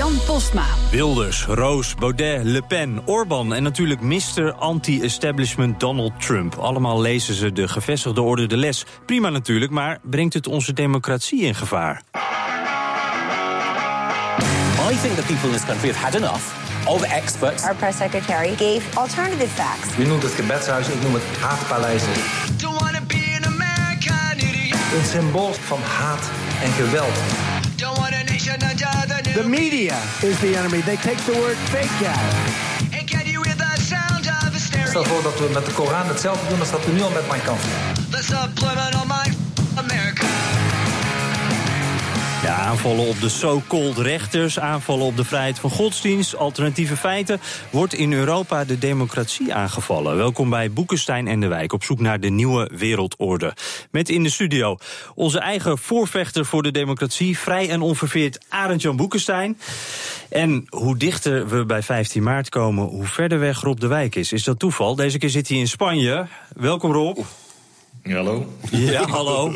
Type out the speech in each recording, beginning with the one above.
Jan Postma. Wilders, Roos, Baudet, Le Pen, Orbán en natuurlijk Mr. Anti-establishment Donald Trump. Allemaal lezen ze de gevestigde orde de les. Prima natuurlijk, maar brengt het onze democratie in gevaar? I think the people in this country have had enough of experts. Our press secretary gave alternative facts. U noemt het gebedshuis, ik noem het haatpaleizen. Een symbool van haat en geweld. The media is the enemy. They take the word fake out. Stel voor dat we met de Koran hetzelfde doen als dat we nu al met mijn kant Ja, aanvallen op de so-called rechters, aanvallen op de vrijheid van godsdienst, alternatieve feiten. Wordt in Europa de democratie aangevallen? Welkom bij Boekenstein en de Wijk op zoek naar de nieuwe wereldorde. Met in de studio onze eigen voorvechter voor de democratie, vrij en onverveerd Arend-Jan Boekenstein. En hoe dichter we bij 15 maart komen, hoe verder weg Rob de Wijk is. Is dat toeval? Deze keer zit hij in Spanje. Welkom Rob. Hallo. Ja, hallo.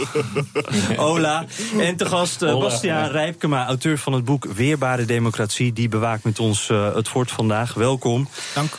Hola. En te gast uh, Bastiaan Rijpkema, auteur van het boek Weerbare Democratie. Die bewaakt met ons uh, het fort vandaag. Welkom. Dank.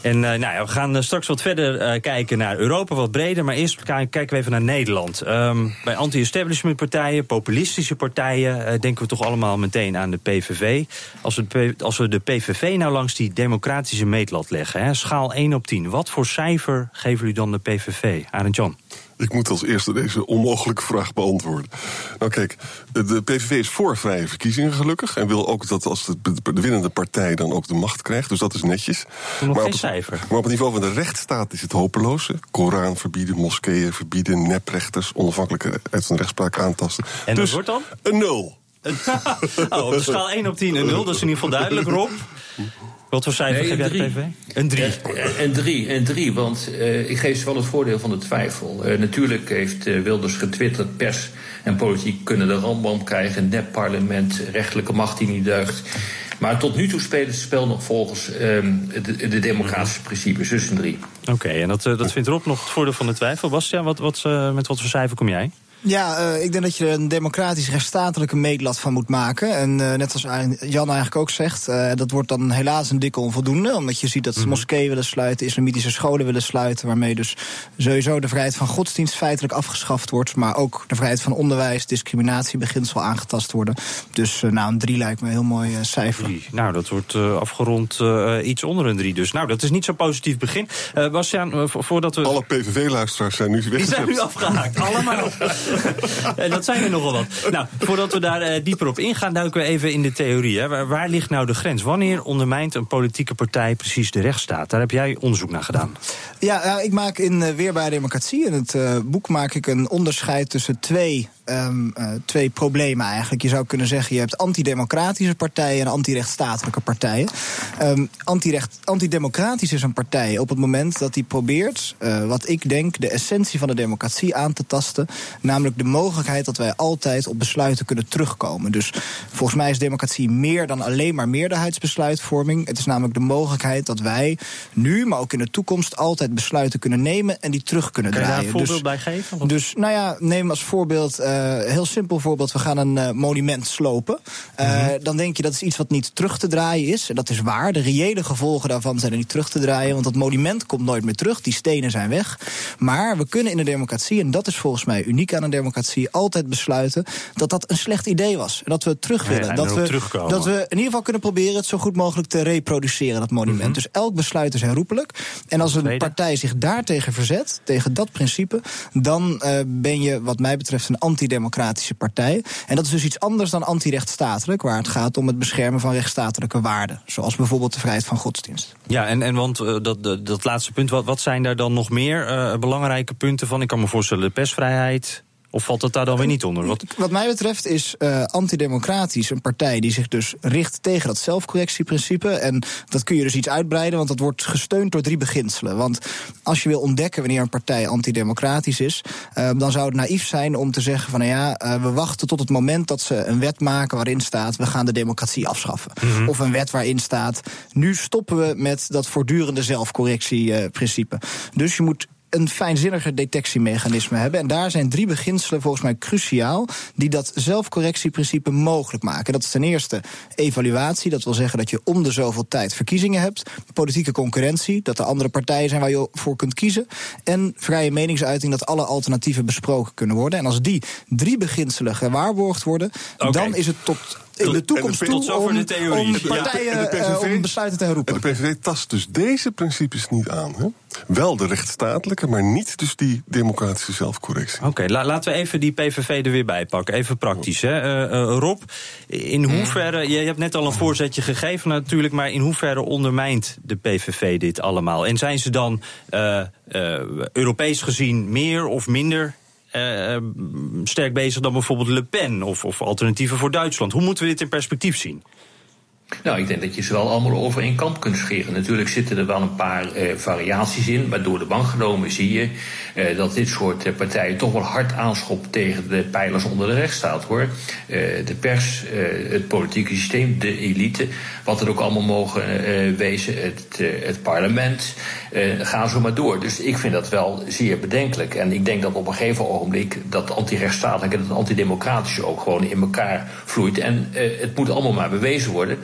En uh, nou ja, we gaan straks wat verder kijken naar Europa, wat breder. Maar eerst kijken we even naar Nederland. Um, bij anti-establishment partijen, populistische partijen... denken we toch allemaal meteen aan de PVV. Als we, als we de PVV nou langs die democratische meetlat leggen... Hè, schaal 1 op 10, wat voor cijfer geven jullie dan de PVV? Arend Jan. Ik moet als eerste deze onmogelijke vraag beantwoorden. Nou kijk, de PVV is voor vrije verkiezingen gelukkig... en wil ook dat als de, de winnende partij dan ook de macht krijgt. Dus dat is netjes. Nog maar geen op het, cijfer. Maar op het niveau van de rechtsstaat is het hopeloos. Koran verbieden, moskeeën verbieden, neprechters... onafhankelijke uit van rechtspraak aantasten. En dus dat wordt dan? Een nul. oh, op de schaal 1 op 10 een 0, dat is in ieder geval duidelijk, Rob. Wat voor cijfer Nee, geef jij de drie. PVV? Een 3. En drie, en drie want uh, ik geef ze wel het voordeel van de twijfel. Uh, natuurlijk heeft uh, Wilders getwitterd, pers en politiek kunnen de randboom krijgen, nep parlement, rechtelijke macht die niet deugt. Maar tot nu toe spelen ze het spel nog volgens de, de, democratische principes, dus een drie. Oké, okay, en dat, dat vindt Rob nog het voordeel van de twijfel. Bastiaan, wat, wat, met wat voor cijfer kom jij? Ja, uh, ik denk dat je er een democratisch rechtsstatelijke meetlat van moet maken. En uh, net als Jan eigenlijk ook zegt, uh, dat wordt dan helaas een dikke onvoldoende. Omdat je ziet dat ze -hmm. moskeeën willen sluiten, islamitische scholen willen sluiten. Waarmee dus sowieso de vrijheid van godsdienst feitelijk afgeschaft wordt. Maar ook de vrijheid van onderwijs, discriminatiebeginsel aangetast worden. Dus nou, een drie lijkt me een heel mooi cijfer. Drie. Nou, dat wordt afgerond iets onder een drie. Dus nou, dat is niet zo'n positief begin. Bastiaan, voordat we... Alle PVV-luisteraars zijn nu Die zijn nu afgehaakt, allemaal. en dat zijn er nogal wat. Nou, voordat we daar uh, dieper op ingaan, duiken we even in de theorie. Hè. Waar, ligt nou de grens? Wanneer ondermijnt een politieke partij precies de rechtsstaat? Daar heb jij onderzoek naar gedaan. Ja, ik maak in uh, Weerbare Democratie, in het uh, boek maak ik een onderscheid tussen twee Um, uh, twee problemen eigenlijk. Je zou kunnen zeggen, je hebt antidemocratische partijen en antirechtstatelijke partijen. Um, antirecht, antidemocratisch is een partij op het moment dat die probeert, uh, wat ik denk, de essentie van de democratie aan te tasten. Namelijk de mogelijkheid dat wij altijd op besluiten kunnen terugkomen. Dus volgens mij is democratie meer dan alleen maar meerderheidsbesluitvorming. Het is namelijk de mogelijkheid dat wij nu, maar ook in de toekomst, altijd besluiten kunnen nemen en die terug kunnen Kan je draaien. daar een voorbeeld dus, bij geven? Of? Dus nou ja, neem als voorbeeld, uh, heel simpel voorbeeld, we gaan een uh, monument slopen. Mm -hmm. Dan denk je dat is iets wat niet terug te draaien is. En dat is waar. De reële gevolgen daarvan zijn er niet terug te draaien, want dat monument komt nooit meer terug. Die stenen zijn weg. Maar we kunnen in de democratie, en dat is volgens mij uniek aan een democratie, altijd besluiten dat dat een slecht idee was. En dat we het terug willen. Ja, dat, we, terugkomen. dat we in ieder geval kunnen proberen het zo goed mogelijk te reproduceren, dat monument. Mm -hmm. Dus elk besluit is herroepelijk. En als een partij zich daartegen verzet, tegen dat principe, dan uh, ben je, wat mij betreft, een antidemocratische partij. En dat is dus iets anders dan antirechtstatelijk, waar het gaat om het beschermen van rechtsstatelijke waarden. Zoals bijvoorbeeld de vrijheid van godsdienst. Ja, en, en want uh, dat, dat, dat laatste punt, wat, wat zijn daar dan nog meer uh, belangrijke punten van? Ik kan me voorstellen, de persvrijheid. Of valt dat daar dan weer niet onder? Wat, Wat mij betreft is uh, antidemocratisch een partij die zich dus richt tegen dat zelfcorrectieprincipe. En dat kun je dus iets uitbreiden, want dat wordt gesteund door drie beginselen. Want als je wil ontdekken wanneer een partij antidemocratisch is, uh, dan zou het naïef zijn om te zeggen van nou ja, uh, we wachten tot het moment dat ze een wet maken waarin staat we gaan de democratie afschaffen. Mm -hmm. Of een wet waarin staat nu stoppen we met dat voortdurende zelfcorrectieprincipe. Dus je moet een fijnzinniger detectiemechanisme hebben. En daar zijn drie beginselen volgens mij cruciaal die dat zelfcorrectieprincipe mogelijk maken. Dat is ten eerste evaluatie, dat wil zeggen dat je om de zoveel tijd verkiezingen hebt. Politieke concurrentie, dat er andere partijen zijn waar je voor kunt kiezen. En vrije meningsuiting, dat alle alternatieven besproken kunnen worden. En als die drie beginselen gewaarborgd worden, okay. dan is het tot in de toekomst de, tot om, de theorie. om partijen ja. de PVV, om besluiten te herroepen. En de PVV tast dus deze principes niet aan. Hè? Wel de rechtsstatelijke, maar niet dus die democratische zelfcorrectie. Oké, okay, la, laten we even die PVV er weer bij pakken. Even praktisch. Hè? Uh, uh, Rob, in hoeverre, je hebt net al een voorzetje gegeven natuurlijk... maar in hoeverre ondermijnt de PVV dit allemaal? En zijn ze dan Europees gezien meer of minder uh, sterk bezig dan bijvoorbeeld Le Pen of, of alternatieven voor Duitsland. Hoe moeten we dit in perspectief zien? Nou, ik denk dat je ze wel allemaal over één kant kunt scheren. Natuurlijk zitten er wel een paar uh, variaties in, maar door de bank genomen zie je uh, dat dit soort uh, partijen toch wel hard aanschopt tegen de pijlers onder de rechtsstaat hoor. de pers, het politieke systeem, de elite, wat er ook allemaal mogen wezen, het, het parlement. ga zo maar door. Dus ik vind dat wel zeer bedenkelijk. En ik denk dat op een gegeven ogenblik dat antirechtsstatelijke en het antidemocratische ook gewoon in elkaar vloeit. En het moet allemaal maar bewezen worden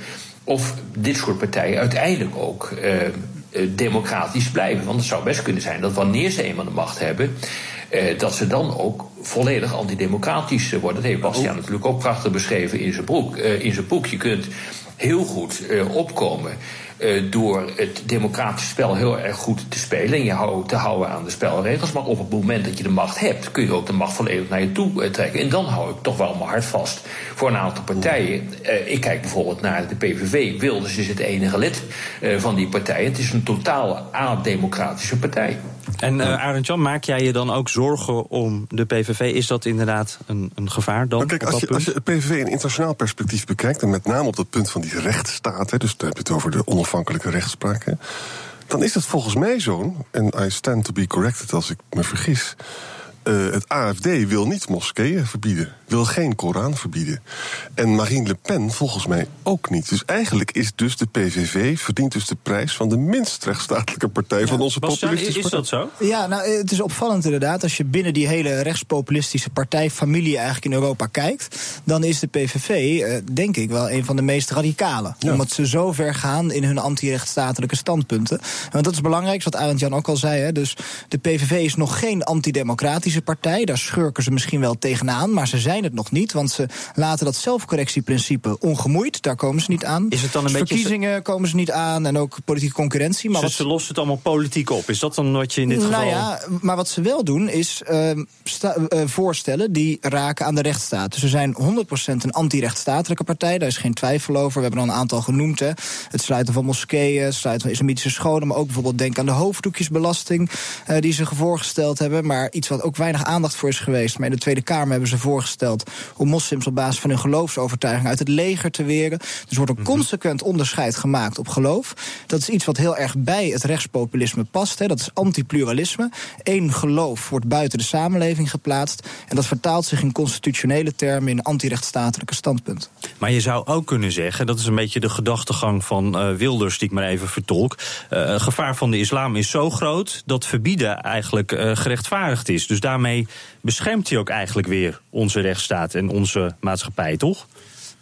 of dit soort partijen uiteindelijk ook uh, democratisch blijven. Want het zou best kunnen zijn dat wanneer ze eenmaal de macht hebben, uh, dat ze dan ook volledig antidemocratisch worden. Dat heeft Bastiaan natuurlijk ook prachtig beschreven in zijn, boek, in zijn boek. Je kunt heel goed opkomen. Uh, door het democratische spel heel erg goed te spelen en je hou, te houden aan de spelregels. Maar op het moment dat je de macht hebt, kun je ook de macht volledig naar je toe uh, trekken. En dan hou ik toch wel mijn hart vast voor een aantal partijen. Uh, ik kijk bijvoorbeeld naar de PVV. Wilders is het enige lid van die partij. Het is een totale a-democratische partij. En uh, Arend Jan, maak jij je dan ook zorgen om de PVV? Is dat inderdaad een, een gevaar dan? Nou, kijk, als je, als je het PVV in internationaal perspectief bekijkt, en met name op dat punt van die rechtsstaat, hè, dus dan heb je het over de onafhankelijke rechtspraak, dan is het volgens mij zo, en I stand to be corrected als ik me vergis. Uh, het AFD wil niet moskeeën verbieden, wil geen Koran verbieden. En Marine Le Pen volgens mij ook niet. Dus eigenlijk is dus de PVV verdient dus de prijs van de minst rechtsstatelijke partij ja, van onze populistische is, is dat zo? Ja, nou, het is opvallend inderdaad. Als je binnen die hele rechtspopulistische partijfamilie eigenlijk in Europa kijkt, dan is de PVV, uh, denk ik, wel een van de meest radicale. Ja. Omdat ze zo ver gaan in hun anti-rechtsstatelijke standpunten. Want dat is belangrijk, wat Arend Jan ook al zei. Hè. Dus de PVV is nog geen antidemocratische partij. Daar schurken ze misschien wel tegenaan, maar ze zijn het nog niet. Want ze laten dat zelfcorrectieprincipe ongemoeid. Daar komen ze niet aan. Is het dan een Verkiezingen beetje... komen ze niet aan en ook politieke concurrentie. Maar dus wat... ze lossen het allemaal politiek op. Is dat dan wat je in dit nou geval... Ja, maar wat ze wel doen is uh, sta, uh, voorstellen die raken aan de rechtsstaat. Dus ze zijn 100% een anti-rechtsstatelijke partij. Daar is geen twijfel over. We hebben al een aantal genoemd. Hè. Het sluiten van moskeeën, het sluiten van islamitische scholen. Maar ook bijvoorbeeld denk aan de hoofddoekjesbelasting uh, die ze voorgesteld hebben. Maar iets wat ook weinig aandacht voor is geweest. Maar in de Tweede Kamer hebben ze voorgesteld om moslims op basis van hun geloofsovertuiging uit het leger te weren. Dus wordt een consequent onderscheid gemaakt op geloof. Dat is iets wat heel erg bij het rechtspopulisme past. Hè. Dat is antipluralisme. Eén geloof wordt buiten de samenleving geplaatst. En dat vertaalt zich in constitutionele termen in antirechtsstatelijke standpunt. Maar je zou ook kunnen zeggen, dat is een beetje de gedachtegang van uh, Wilders, die ik maar even vertolk. Uh, gevaar van de islam is zo groot dat verbieden eigenlijk uh, gerechtvaardigd is. Dus daarmee beschermt hij ook eigenlijk weer onze rechtsstaat en onze maatschappij, toch?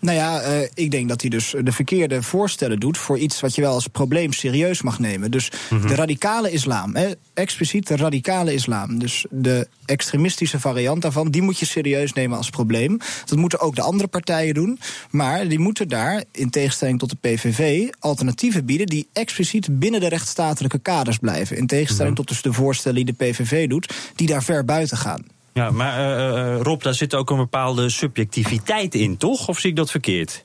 Nou ja, uh, ik denk dat hij dus de verkeerde voorstellen doet voor iets wat je wel als probleem serieus mag nemen. Dus mm -hmm. de radicale islam, hè, expliciet de radicale islam. Dus de extremistische variant daarvan, die moet je serieus nemen als probleem. Dat moeten ook de andere partijen doen. Maar die moeten daar, in tegenstelling tot de PVV, alternatieven bieden die expliciet binnen de rechtsstatelijke kaders blijven. In tegenstelling mm -hmm. tot dus de voorstellen die de PVV doet, die daar ver buiten gaan. Ja, maar uh, Rob, daar zit ook een bepaalde subjectiviteit in, toch? Of zie ik dat verkeerd?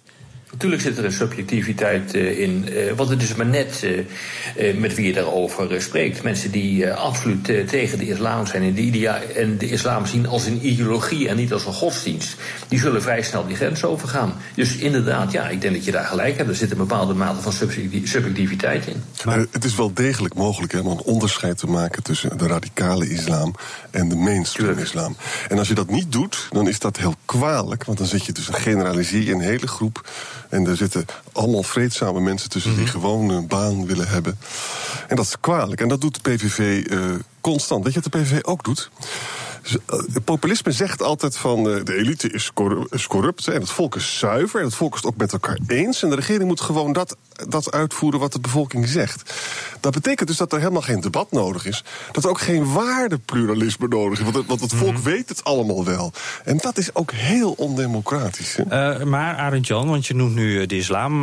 Natuurlijk zit er een subjectiviteit uh, in, uh, want het is maar net uh, met wie je daarover spreekt. Mensen die absoluut tegen de islam zijn en, de idea en de islam zien als een ideologie en niet als een godsdienst, die zullen vrij snel die grens overgaan. Dus inderdaad, ja, ik denk dat je daar gelijk hebt. Er zit een bepaalde mate van subjectiviteit in. Maar het is wel degelijk mogelijk hè, om een onderscheid te maken tussen de radicale islam en de mainstream islam. En als je dat niet doet, dan is dat heel kwalijk, want dan zit je dus een generaliseer je een hele groep en er zitten allemaal vreedzame mensen tussen die mhm. gewoon een baan willen hebben. En dat is kwalijk. En dat doet de PVV uh, eh, constant. Weet je wat de PVV ook doet? Eh, populisme zegt altijd van uh, de elite is, corrupt en het volk is zuiver en het volk is het ook met elkaar eens. En de regering moet gewoon dat, dat uitvoeren wat de bevolking zegt. Dat betekent dus dat er helemaal geen debat nodig is. Dat er ook geen waardepluralisme nodig is. Want het, want het volk mhm. weet het allemaal wel. En dat is ook heel ondemocratisch. Uh, maar Arend Jan, want je noemt nu de islam,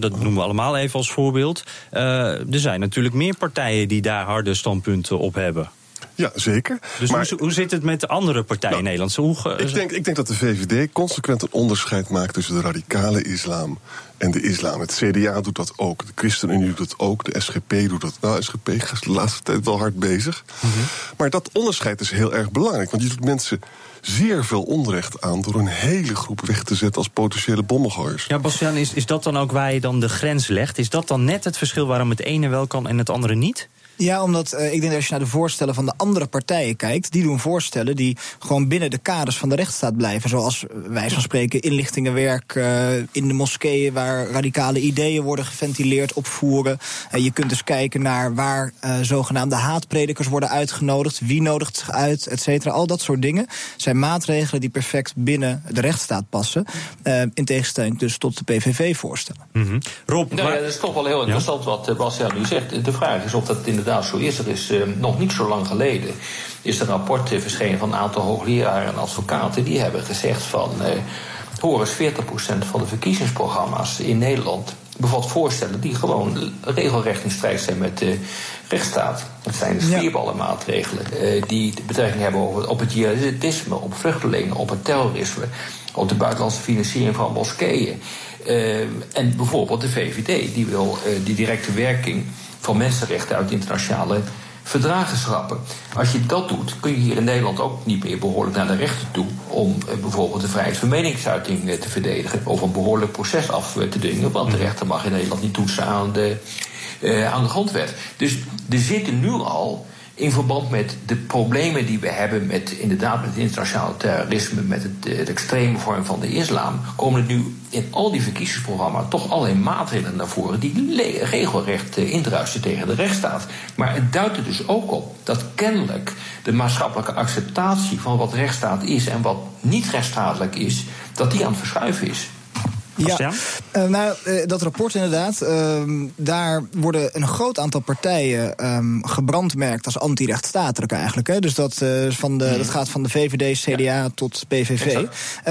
dat noemen we allemaal even als voorbeeld. er zijn natuurlijk meer partijen die daar harde standpunten op hebben. Ja, zeker. Dus maar, hoe, hoe, zit het met de andere partijen nou, in Nederland? Hoe, ik, denk, ik denk dat de VVD consequent een onderscheid maakt tussen de radicale islam en de islam. Het CDA doet dat ook, de ChristenUnie doet dat ook, de SGP doet dat. Nou, SGP is de laatste tijd wel hard bezig. Mhm. Maar dat onderscheid is heel erg belangrijk, want je doet mensen zeer veel onrecht aan door een hele groep weg te zetten als potentiële bommengooiers. Ja, Bastiaan, is, is dat dan ook waar je dan de grens legt? Is dat dan net het verschil waarom het ene wel kan en het andere niet? Ja, omdat uh, ik denk dat als je naar de voorstellen van de andere partijen kijkt, die doen voorstellen die gewoon binnen de kaders van de rechtsstaat blijven. Zoals eh, wij van spreken inlichtingenwerk uh, in de moskeeën waar radicale ideeën worden geventileerd, opvoeren. Uh, je kunt dus kijken naar waar zogenaamde haatpredikers worden uitgenodigd, wie nodigt zich uit, et cetera. Al dat soort dingen zijn maatregelen die perfect binnen de rechtsstaat passen. in tegenstelling dus tot de PVV-voorstellen. Mm -hmm. Rob, nou, ja, dat is toch wel heel interessant ja? wat Bastiaan nu zegt. De vraag is of dat inderdaad inderdaad zo is. Er is uh, nog niet zo lang geleden is er een rapport uh, verschenen van een aantal hoogleraren en advocaten. Die hebben gezegd van uh, hoor eens 40% van de verkiezingsprogramma's in Nederland bevat voorstellen die gewoon regelrecht in strijd zijn met de rechtsstaat. Het zijn de spierballenmaatregelen uh, die betrekking hebben op, op het jihadisme, op vluchtelingen, op het terrorisme, op de buitenlandse financiering van moskeeën. Uh, en bijvoorbeeld de VVD, die wil uh, die directe werking van mensenrechten uit internationale verdragen schrappen. Als je dat doet, kun je hier in Nederland ook niet meer behoorlijk naar de rechter toe om eh, bijvoorbeeld de vrijheid van meningsuiting eh, te verdedigen of een behoorlijk proces af te dwingen, want de rechter mag in Nederland niet toetsen aan de, uh, aan de grondwet. Dus er zitten nu al in verband met de problemen die we hebben met inderdaad met het internationale terrorisme, met het, de extreme vorm van de islam, komen er nu in al die verkiezingsprogramma's toch alleen maatregelen naar voren die regelrecht uh, indruisen tegen de rechtsstaat. Maar het duidt er dus ook op dat kennelijk de maatschappelijke acceptatie van wat rechtsstaat is en wat niet rechtsstatelijk is, dat die aan het verschuiven is. Ja, uh, nou, uh, dat rapport inderdaad. Uh, daar worden een groot aantal partijen um, gebrandmerkt als anti-rechtsstatelijk eigenlijk. Hè. Dus dat, uh, van de, mm. dat gaat van de VVD, CDA ja. tot PVV.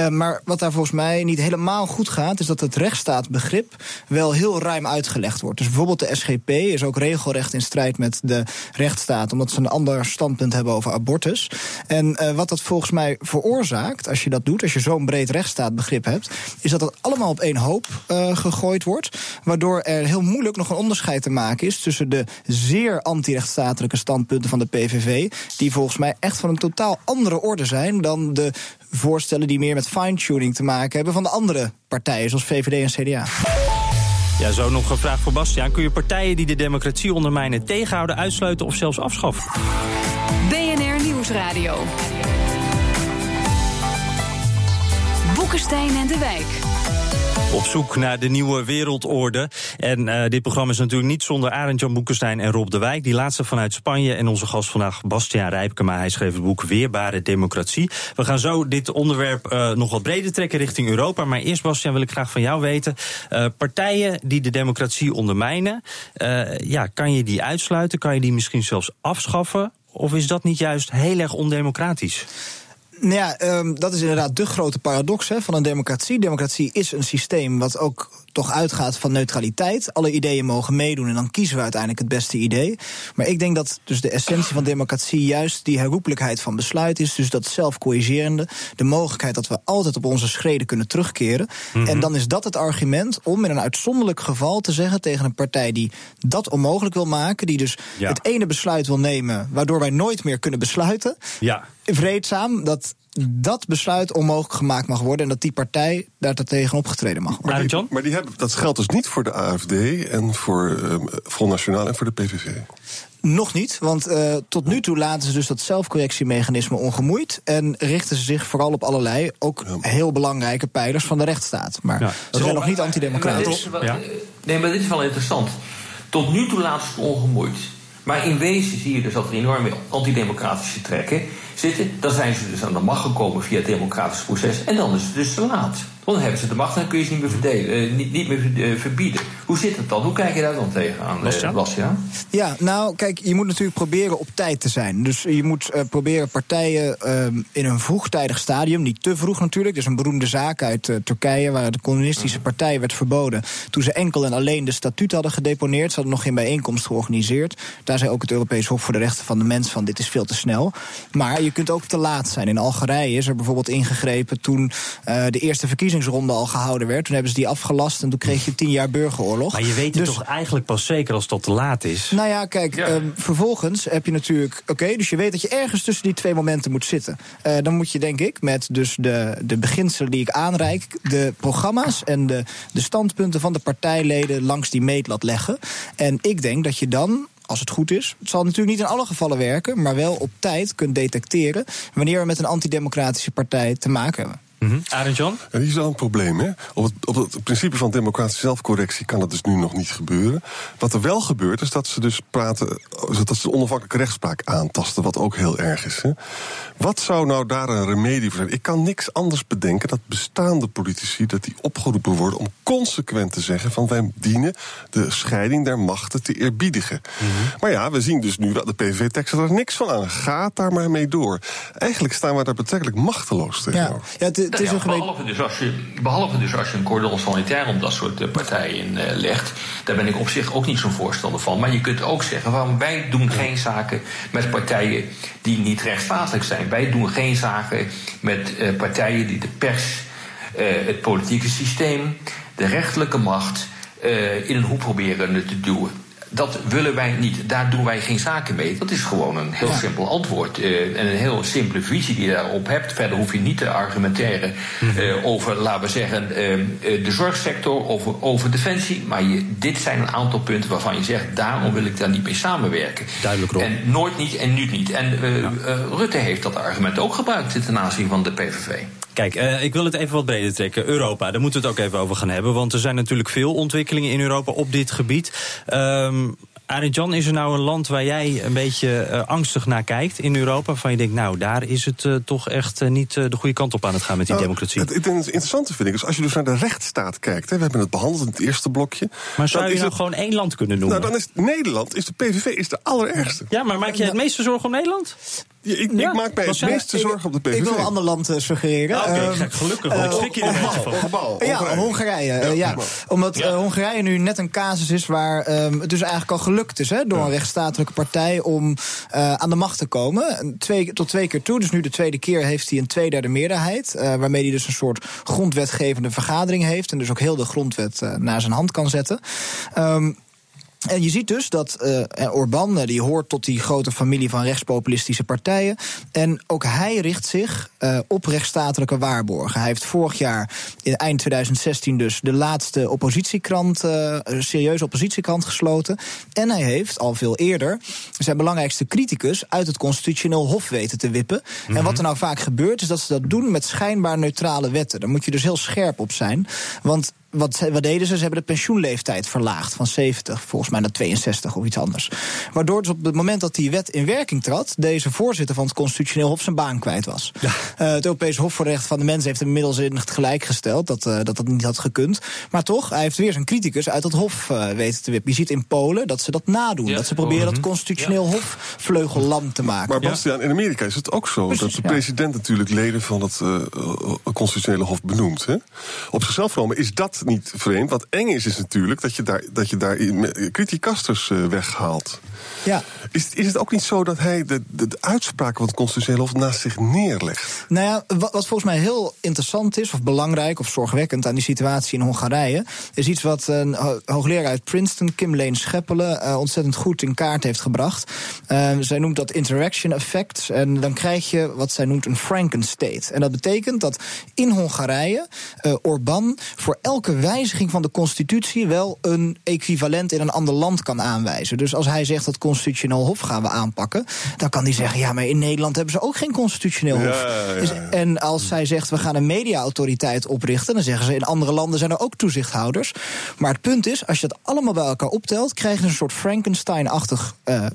maar wat daar volgens mij niet helemaal goed gaat... is dat het rechtsstaatbegrip wel heel ruim uitgelegd wordt. Dus bijvoorbeeld de SGP is ook regelrecht in strijd met de rechtsstaat... omdat ze een ander standpunt hebben over abortus. En wat dat volgens mij veroorzaakt, als je dat doet... als je zo'n breed rechtsstaatbegrip hebt... is dat dat allemaal op één hoop uh, gegooid wordt. Waardoor er heel moeilijk nog een onderscheid te maken is tussen de zeer anti-rechtsstatelijke standpunten van de PVV. Die volgens mij echt van een totaal andere orde zijn dan de voorstellen die meer met fine-tuning te maken hebben van de andere partijen, zoals VVD en CDA. Ja, zo nog een vraag voor Bastiaan. Kun je partijen die de democratie ondermijnen tegenhouden, uitsluiten of zelfs afschaffen? BNR Nieuwsradio. Boekenstein en de Wijk. Op zoek naar de nieuwe wereldorde. En uh, dit programma is natuurlijk niet zonder Arend Jan Boekenstein en Rob de Wijk. Die laatste vanuit Spanje. En onze gast vandaag, Bastiaan Rijpkema. Hij schreef het boek Weerbare Democratie. We gaan zo dit onderwerp uh, nog wat breder trekken richting Europa. Maar eerst, Bastiaan, wil ik graag van jou weten. Uh, partijen die de democratie ondermijnen. ja, kan je die uitsluiten? Kan je die misschien zelfs afschaffen? Of is dat niet juist heel erg ondemocratisch? Nou ja, um, dat is inderdaad de grote paradox hè, van een democratie. Democratie is een systeem wat ook toch uitgaat van neutraliteit. Alle ideeën mogen meedoen en dan kiezen we uiteindelijk het beste idee. Maar ik denk dat dus de essentie van democratie juist die herroepelijkheid van besluit is. Dus dat zelfcorrigerende. De mogelijkheid dat we altijd op onze schreden kunnen terugkeren. Mhm. En dan is dat het argument om in een uitzonderlijk geval te zeggen tegen een partij die dat onmogelijk wil maken. Die dus Ja. het ene besluit wil nemen waardoor wij nooit meer kunnen besluiten. Ja. Vreedzaam dat dat besluit onmogelijk gemaakt mag worden. En dat die partij daar tegen opgetreden mag worden. Maar, die, maar die hebben, dat geldt dus niet voor de AFD en voor ehm Front Nationaal en voor de PVV. Nog niet, want eh, tot nu toe laten ze dus dat zelfcorrectiemechanisme ongemoeid. En richten ze zich vooral op allerlei, ook heel belangrijke pijlers van de rechtsstaat. Maar ze zijn nog niet Maar antidemocratisch. dit is wel- eh, Nee, maar dit is wel interessant. Tot nu toe laten ze het ongemoeid. Maar in wezen zie je dus dat er enorme antidemocratische trekken zitten. Dan zijn ze dus aan de macht gekomen via het democratisch proces. En dan is het dus te laat. Dan hebben ze de macht en dan kun je ze niet meer, verdelen, eh, niet, niet meer eh, verbieden. Hoe zit het dan? Hoe kijk je daar dan tegenaan, Bastiaan? Bastiaan? Ja, nou, kijk, je moet natuurlijk proberen op tijd te zijn. Dus je moet eh, proberen partijen ehm, in een vroegtijdig stadium, niet te vroeg natuurlijk. Dus een beroemde zaak uit eh, Turkije, waar de communistische partij werd verboden. toen ze enkel en alleen de statuut hadden gedeponeerd. Ze hadden nog geen bijeenkomst georganiseerd. Daar zei ook het Europees Hof voor de Rechten van de Mens van: dit is veel te snel. Maar je kunt ook te laat zijn. In Algerije is er bijvoorbeeld ingegrepen toen eh, de eerste verkiezingsronde al gehouden werd. Toen hebben ze die afgelast en toen kreeg je tien jaar burgeroorlog. Maar je weet het Dus- toch eigenlijk pas zeker als het te laat is? nou ja, kijk, ehm, vervolgens heb je natuurlijk... Oké, dus je weet dat je ergens tussen die twee momenten moet zitten. Eh, dan moet je, denk ik, met dus de, de beginselen die ik aanreik... de programma's en de, de standpunten van de partijleden langs die meetlat leggen. En ik denk dat je dan... Als het goed is. Het zal natuurlijk niet in alle gevallen werken, maar wel op tijd kunt detecteren wanneer we met een antidemocratische partij te maken hebben. Arend Jan? En hier is wel een probleem. Hè? Op, het, op het principe van democratische zelfcorrectie kan dat dus nu nog niet gebeuren. Wat er wel gebeurt, is dat ze dus praten. dat ze de onafhankelijke rechtspraak aantasten, wat ook heel erg is. Hè? Wat zou nou daar een remedie voor zijn? Ik kan niks anders bedenken dat bestaande politici dat die opgeroepen worden om consequent te zeggen van wij dienen de scheiding der machten te eerbiedigen. Maar ja, we zien dus nu dat de PVV-teksten er niks van aan. Gaat daar maar mee door. Eigenlijk staan we daar betrekkelijk machteloos tegenover. Ja, het, het is ja, een gemeen... behalve, dus als je, behalve dus als je een cordon sanitair om dat soort eh, partijen eh, legt, daar ben ik op zich ook niet zo'n voorstander van. Maar je kunt ook zeggen, waarom wij doen geen zaken met partijen die niet rechtsstatelijk zijn. Wij doen geen zaken met eh, partijen die de pers, het politieke systeem, de rechterlijke macht in een hoek proberen te duwen. Dat willen wij niet. Daar doen wij geen zaken mee. Dat is gewoon een heel simpel antwoord. eh, en een heel simpele visie die je daarop hebt. Verder hoef je niet te argumenteren eh, over, laten we zeggen, eh, de zorgsector, over, over defensie. Maar je, dit zijn een aantal punten waarvan je zegt, daarom wil ik daar niet mee samenwerken. Duidelijk, Rob. En nooit niet en nu niet. En Rutte heeft dat argument ook gebruikt ten aanzien van de PVV. Kijk, eh, ik wil het even wat breder trekken. Europa, daar moeten we het ook even over gaan hebben. Want er zijn natuurlijk veel ontwikkelingen in Europa op dit gebied. Ehm Arend Jan, is er nou een land waar jij een beetje eh, angstig naar kijkt in Europa? Van je denkt, nou, daar is het eh, toch echt niet de goede kant op aan het gaan met die Nou, democratie. Het, het interessante vind ik is, als je dus naar de rechtsstaat kijkt... Hè, we hebben het behandeld in het eerste blokje... maar zou je nou het- gewoon één land kunnen noemen? Nou, dan is Nederland, is de PVV, is de allerergste. Ja, maar maak je het meeste zorgen om Nederland? Ja, ik, ik maak mij het meeste zorgen op de PVV. Ik wil een ander land eh, suggereren. Ah, oké, Ehm, gelukkig, want ik eh, schrik je er beetje van. Ongebouw, Ja, Hongarije. Eh, Ja. Omdat Hongarije nu net een casus is waar ehm, het dus eigenlijk al gelukt is hè, door een rechtsstatelijke partij om eh, aan de macht te komen. En Twee, tot twee keer toe. Dus nu de tweede keer heeft hij een tweederde meerderheid. eh, waarmee hij dus een soort grondwetgevende vergadering heeft. En dus ook heel de grondwet naar zijn hand kan zetten. Ehm, en je ziet dus dat eh Orbán, eh, die hoort tot die grote familie van rechtspopulistische partijen. En ook hij richt zich eh, op rechtsstatelijke waarborgen. Hij heeft vorig jaar, in eind 2016 dus, de laatste oppositiekrant, eh, een serieuze oppositiekrant gesloten. En hij heeft al veel eerder zijn belangrijkste criticus uit het constitutioneel hof weten te wippen. En wat er nou vaak gebeurt, is dat ze dat doen met schijnbaar neutrale wetten. Daar moet je dus heel scherp op zijn. Want wat, wat deden ze? Ze hebben de pensioenleeftijd verlaagd van 70, volgens mij naar 62 of iets anders. Waardoor dus op het moment dat die wet in werking trad, deze voorzitter van het Constitutioneel Hof zijn baan kwijt was. Eh, het Europese Hof voor de Rechten van de Mens heeft hem inmiddels in het gelijk gesteld dat, eh, dat dat niet had gekund. Maar toch, hij heeft weer zijn criticus uit het Hof eh, weten te wippen. Je ziet in Polen dat ze dat nadoen. Ja, dat ze proberen dat Constitutioneel Hof vleugellam te maken. Maar Bastiaan, in Amerika is het ook zo dat de ja. president natuurlijk leden van het constitutionele hof benoemt. Hè? Op zichzelf genomen is dat dat niet vreemd. Wat eng is, is natuurlijk dat je daar, dat je daar criticasters uh, weghaalt. Ja. Is, is het ook niet zo dat hij de, de, de uitspraken van het Constitutioneel Hof naast zich neerlegt? Nou ja, wat, wat, volgens mij heel interessant is, of belangrijk of zorgwekkend aan die situatie in Hongarije, is iets wat een hoogleraar uit Princeton, Kim Leen Scheppelen, uh, ontzettend goed in kaart heeft gebracht. Uh, zij noemt dat interaction effect. En dan krijg je wat zij noemt een Frankenstate. En dat betekent dat in Hongarije uh, Orbán voor elke wijziging van de constitutie wel een equivalent in een ander land kan aanwijzen. Dus als hij zegt dat constitutioneel hof gaan we aanpakken, dan kan hij zeggen: ja, maar in Nederland hebben ze ook geen constitutioneel hof. Ja, ja, dus, en als zij zegt we gaan een mediaautoriteit oprichten, dan zeggen ze in andere landen zijn er ook toezichthouders. Maar het punt is, als je dat allemaal bij elkaar optelt, krijg je een soort Frankenstein-achtig. Uh,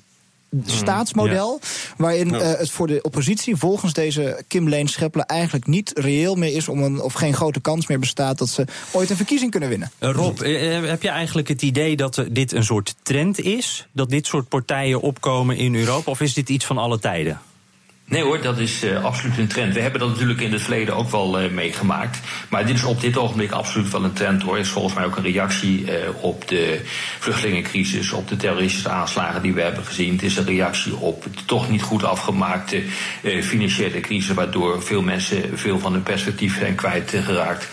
staatsmodel. Waarin uh, het voor de oppositie volgens deze Kim Leen Scheppelen eigenlijk niet reëel meer is om een, of geen grote kans meer bestaat dat ze ooit een verkiezing kunnen winnen. Uh, Rob, uh, heb je eigenlijk het idee dat dit een soort trend is? Dat dit soort partijen opkomen in Europa? Of is dit iets van alle tijden? Nee hoor, dat is uh, absoluut een trend. We hebben dat natuurlijk in het verleden ook wel uh, meegemaakt. Maar dit is op dit ogenblik absoluut wel een trend hoor. Het is volgens mij ook een reactie uh, op de vluchtelingencrisis, op de terroristische aanslagen die we hebben gezien. Het is een reactie op de toch niet goed afgemaakte financiële crisis, waardoor veel mensen veel van hun perspectief zijn kwijtgeraakt.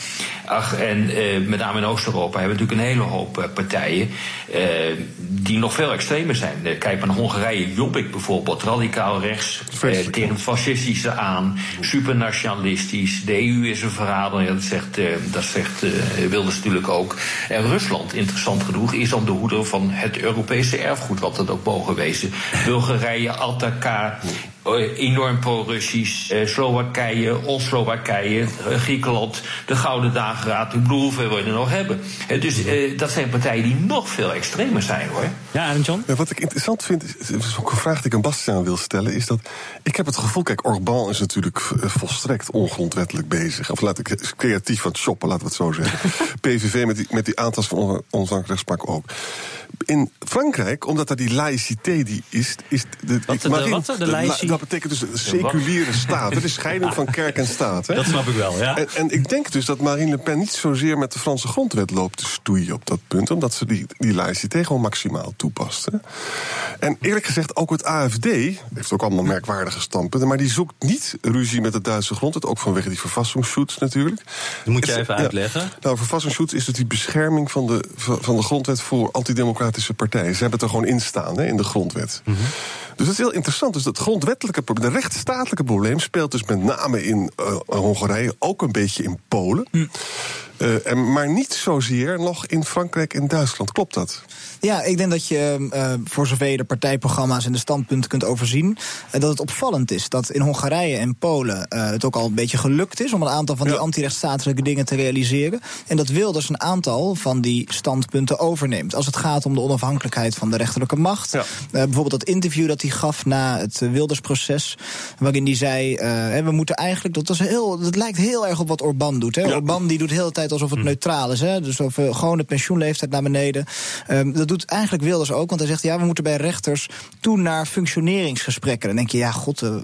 Ach, en uh, met name in Oost-Europa hebben we natuurlijk een hele hoop uh, partijen uh, die nog veel extremer zijn. kijk maar naar Hongarije, Jobbik bijvoorbeeld, radicaal rechts, tegen het fascistische aan, supernationalistisch. De EU is een verrader, ja, dat zegt, dat zegt Wilders natuurlijk ook. En Rusland, interessant genoeg, is dan de hoeder van het Europese erfgoed, wat dat ook mogen wezen. Bulgarije, Altaka, enorm pro-Russisch. Uh, Slowakije, Oost-Slowakije, uh, Griekenland, de Gouden Dageraad. Ik bedoel, hoeveel we er nog hebben. Uh, dus dat zijn partijen die nog veel extremer zijn, hoor. Ja, en John? wat ik interessant vind, is, is ook een vraag die ik aan Bastiaan wil stellen... is dat ik heb het gevoel, kijk, Orbán is natuurlijk volstrekt ongrondwettelijk bezig. Of laat ik creatief het shoppen, laten we het zo zeggen. PVV met die, met die aantas van onafhankelijke rechtspraak ook in Frankrijk, omdat er die laïcité die is. is de, wat, de, wat, de laïcité? Dat betekent dus een seculiere staat. Het is scheiding van kerk en staat. Hè? Dat snap ik wel, ja. En, en, ik denk dus dat Marine Le Pen niet zozeer met de Franse grondwet loopt te stoeien op dat punt. Omdat ze die, die laïcité gewoon maximaal toepast. Hè? En eerlijk gezegd, ook het AFD heeft ook allemaal merkwaardige standpunten. Maar die zoekt niet ruzie met de Duitse grondwet. Ook vanwege die verfassingsschutz natuurlijk. Dat moet je even uitleggen. Ja, nou, verfassingsschutz is dus die bescherming van de, van de grondwet voor antidemocratische partijen. Ze hebben het er gewoon in staan hè, in de grondwet. Mm -hmm. Dus dat is heel interessant. Dus dat grondwettelijke probleem, de rechtsstatelijke probleem speelt dus met name in uh, Hongarije, ook een beetje in Polen. Mm. Uh, en, maar niet zozeer nog in Frankrijk en Duitsland. Klopt dat? Ja, ik denk dat je, uh, voor zover je de partijprogramma's en de standpunten kunt overzien, uh, dat het opvallend is dat in Hongarije en Polen het ook al een beetje gelukt is om een aantal van die ja. antirechtsstatelijke dingen te realiseren. En dat Wilders een aantal van die standpunten overneemt. Als het gaat om de onafhankelijkheid van de rechterlijke macht. Ja. bijvoorbeeld dat interview dat hij gaf na het Wildersproces, waarin hij zei: we moeten eigenlijk, dat, was heel, dat lijkt heel erg op wat Orbán doet. Hè? Ja. Orbán die doet de hele tijd alsof het neutraal is. Hè? Dus of gewoon de pensioenleeftijd naar beneden. Um, dat doet eigenlijk Wilders ook, want hij zegt ja, we moeten bij rechters toe naar functioneringsgesprekken. Dan denk je, ja, god, uh,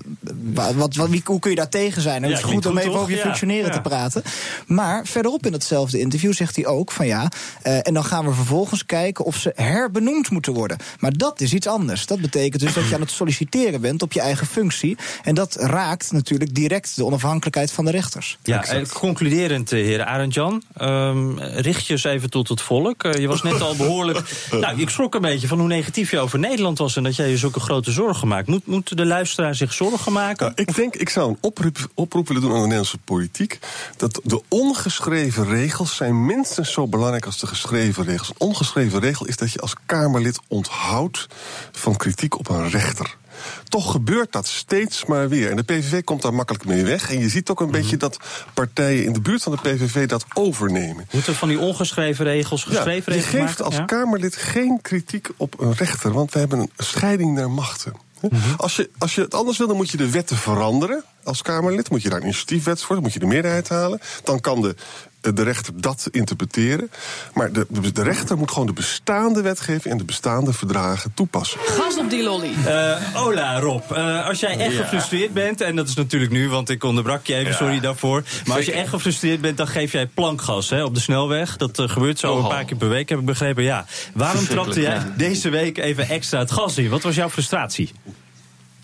wat, wat, wie, hoe kun je daar tegen zijn? Ja, is het goed om even over je ja, functioneren ja. te praten. Maar verderop in datzelfde interview zegt hij ook van ja, uh, en dan gaan we vervolgens kijken of ze herbenoemd moeten worden. Maar dat is iets anders. Dat betekent dus dat je aan het solliciteren bent op je eigen functie. En dat raakt natuurlijk direct de onafhankelijkheid van de rechters. Ja, en concluderend, heer Arendjan, um, richt je eens even tot het volk. Uh, je was net al behoorlijk. nou, ik schrok een beetje van hoe negatief je over Nederland was en dat jij je zulke grote zorgen maakt. Moet, moet de luisteraar zich zorgen maken? Nou, ik denk, ik zou een oproep, oproep willen doen aan de Nederlandse politiek. Dat de ongeschreven regels zijn minstens zo belangrijk als de geschreven regels. Een ongeschreven regel is dat je als Kamerlid onthoudt van kritiek op een rechter. Toch gebeurt dat steeds maar weer. En de PVV komt daar makkelijk mee weg. En je ziet ook een mm -hmm. beetje dat partijen in de buurt van de PVV dat overnemen. Moeten van die ongeschreven regels geschreven ja, regels Je geeft maken? als ja? Kamerlid geen kritiek op een rechter. Want we hebben een scheiding naar machten. Mm -hmm. als, je, als je het anders wil, dan moet je de wetten veranderen als Kamerlid. Moet je daar een initiatiefwet voor, dan moet je de meerderheid halen. Dan kan de de rechter dat interpreteren. Maar de, de, rechter moet gewoon de bestaande wetgeving en de bestaande verdragen toepassen. Gas op die lolly. Uh, Ola, Rob, uh, als jij echt Ja. gefrustreerd bent, en dat is natuurlijk nu, want ik onderbrak je even, Ja. sorry daarvoor. Maar als je echt gefrustreerd bent, dan geef jij plankgas hè, op de snelweg. Dat eh, gebeurt zo Nogal. een paar keer per week, heb ik begrepen. Ja. Waarom trapte jij ja. deze week even extra het gas in? Wat was jouw frustratie?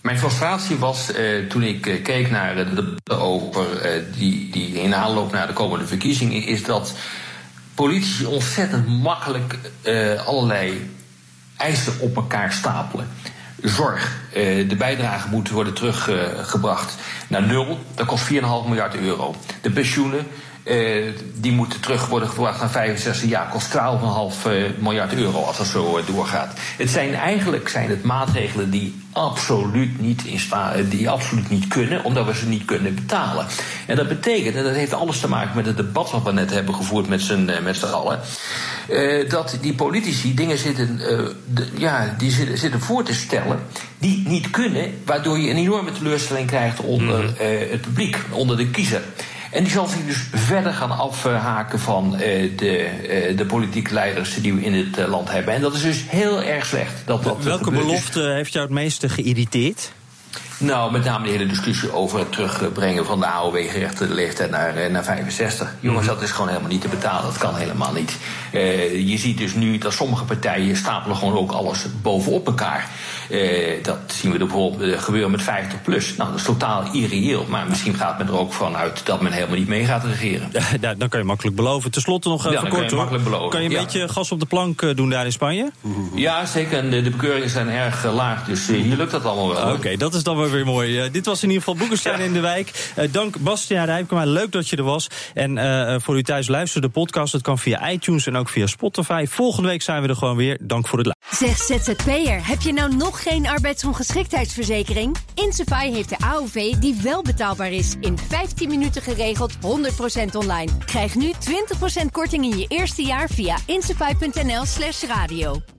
Mijn frustratie was eh, toen ik eh, keek naar de debatten over eh, die, die in aanloop naar de komende verkiezingen, is dat politici ontzettend makkelijk eh, allerlei eisen op elkaar stapelen. Zorg, eh, de bijdrage moet worden teruggebracht naar nul. Dat kost 4,5 miljard euro. De pensioenen, eh, die moeten terug worden gebracht naar 65 jaar. Kost 12,5 eh, miljard euro als dat zo eh, doorgaat. Het zijn eigenlijk zijn het maatregelen die absoluut niet in sta, die absoluut niet kunnen, omdat we ze niet kunnen betalen. En dat betekent, en dat heeft alles te maken met het debat wat we net hebben gevoerd met z'n met z'n allen. dat die politici dingen zitten, de- ja, die zitten, zitten voor te stellen die niet kunnen, waardoor je een enorme teleurstelling krijgt onder eh, het publiek, onder de kiezer. En die zal zich dus verder gaan afhaken van eh, de, eh, de politieke leiders die we in het eh, land hebben. En dat is dus heel erg slecht. Dat dat Welke belofte heeft jou het meeste geïrriteerd? Nou, met name de hele discussie over het terugbrengen van de AOW-gerechte leeftijd naar, eh, naar 65. Jongens, dat is gewoon helemaal niet te betalen. Dat kan helemaal niet. Eh, je ziet dus nu dat sommige partijen stapelen gewoon ook alles bovenop elkaar. Eh, dat zien we bijvoorbeeld gebeuren met 50 plus. Nou, dat is totaal irreëel. Maar misschien gaat men er ook vanuit dat men helemaal niet mee gaat regeren. Ja, dan kan je makkelijk beloven. Ten slotte nog Ja, even kan kort je hoor. makkelijk beloven, Kan je een ja. beetje gas op de plank doen daar in Spanje? Ja, zeker. En de, de bekeuringen zijn erg laag. Dus hier lukt dat allemaal wel. Oké, dat is dan wel weer mooi. Eh, dit was in ieder geval Boekenstein Ja. in de Wijk. Eh, dank Bastiaan Rijpkema, leuk dat je er was. En eh, voor u thuis luister de podcast. Dat kan via iTunes en ook via Spotify. Volgende week zijn we er gewoon weer. Dank voor het luisteren. Zeg ZZP'er, heb je nou nog geen arbeidsongeschiktheidsverzekering? Insafai heeft de AOV die wel betaalbaar is. In 15 minuten geregeld, 100% online. Krijg nu 20% korting in je eerste jaar via insafai.nl slash radio.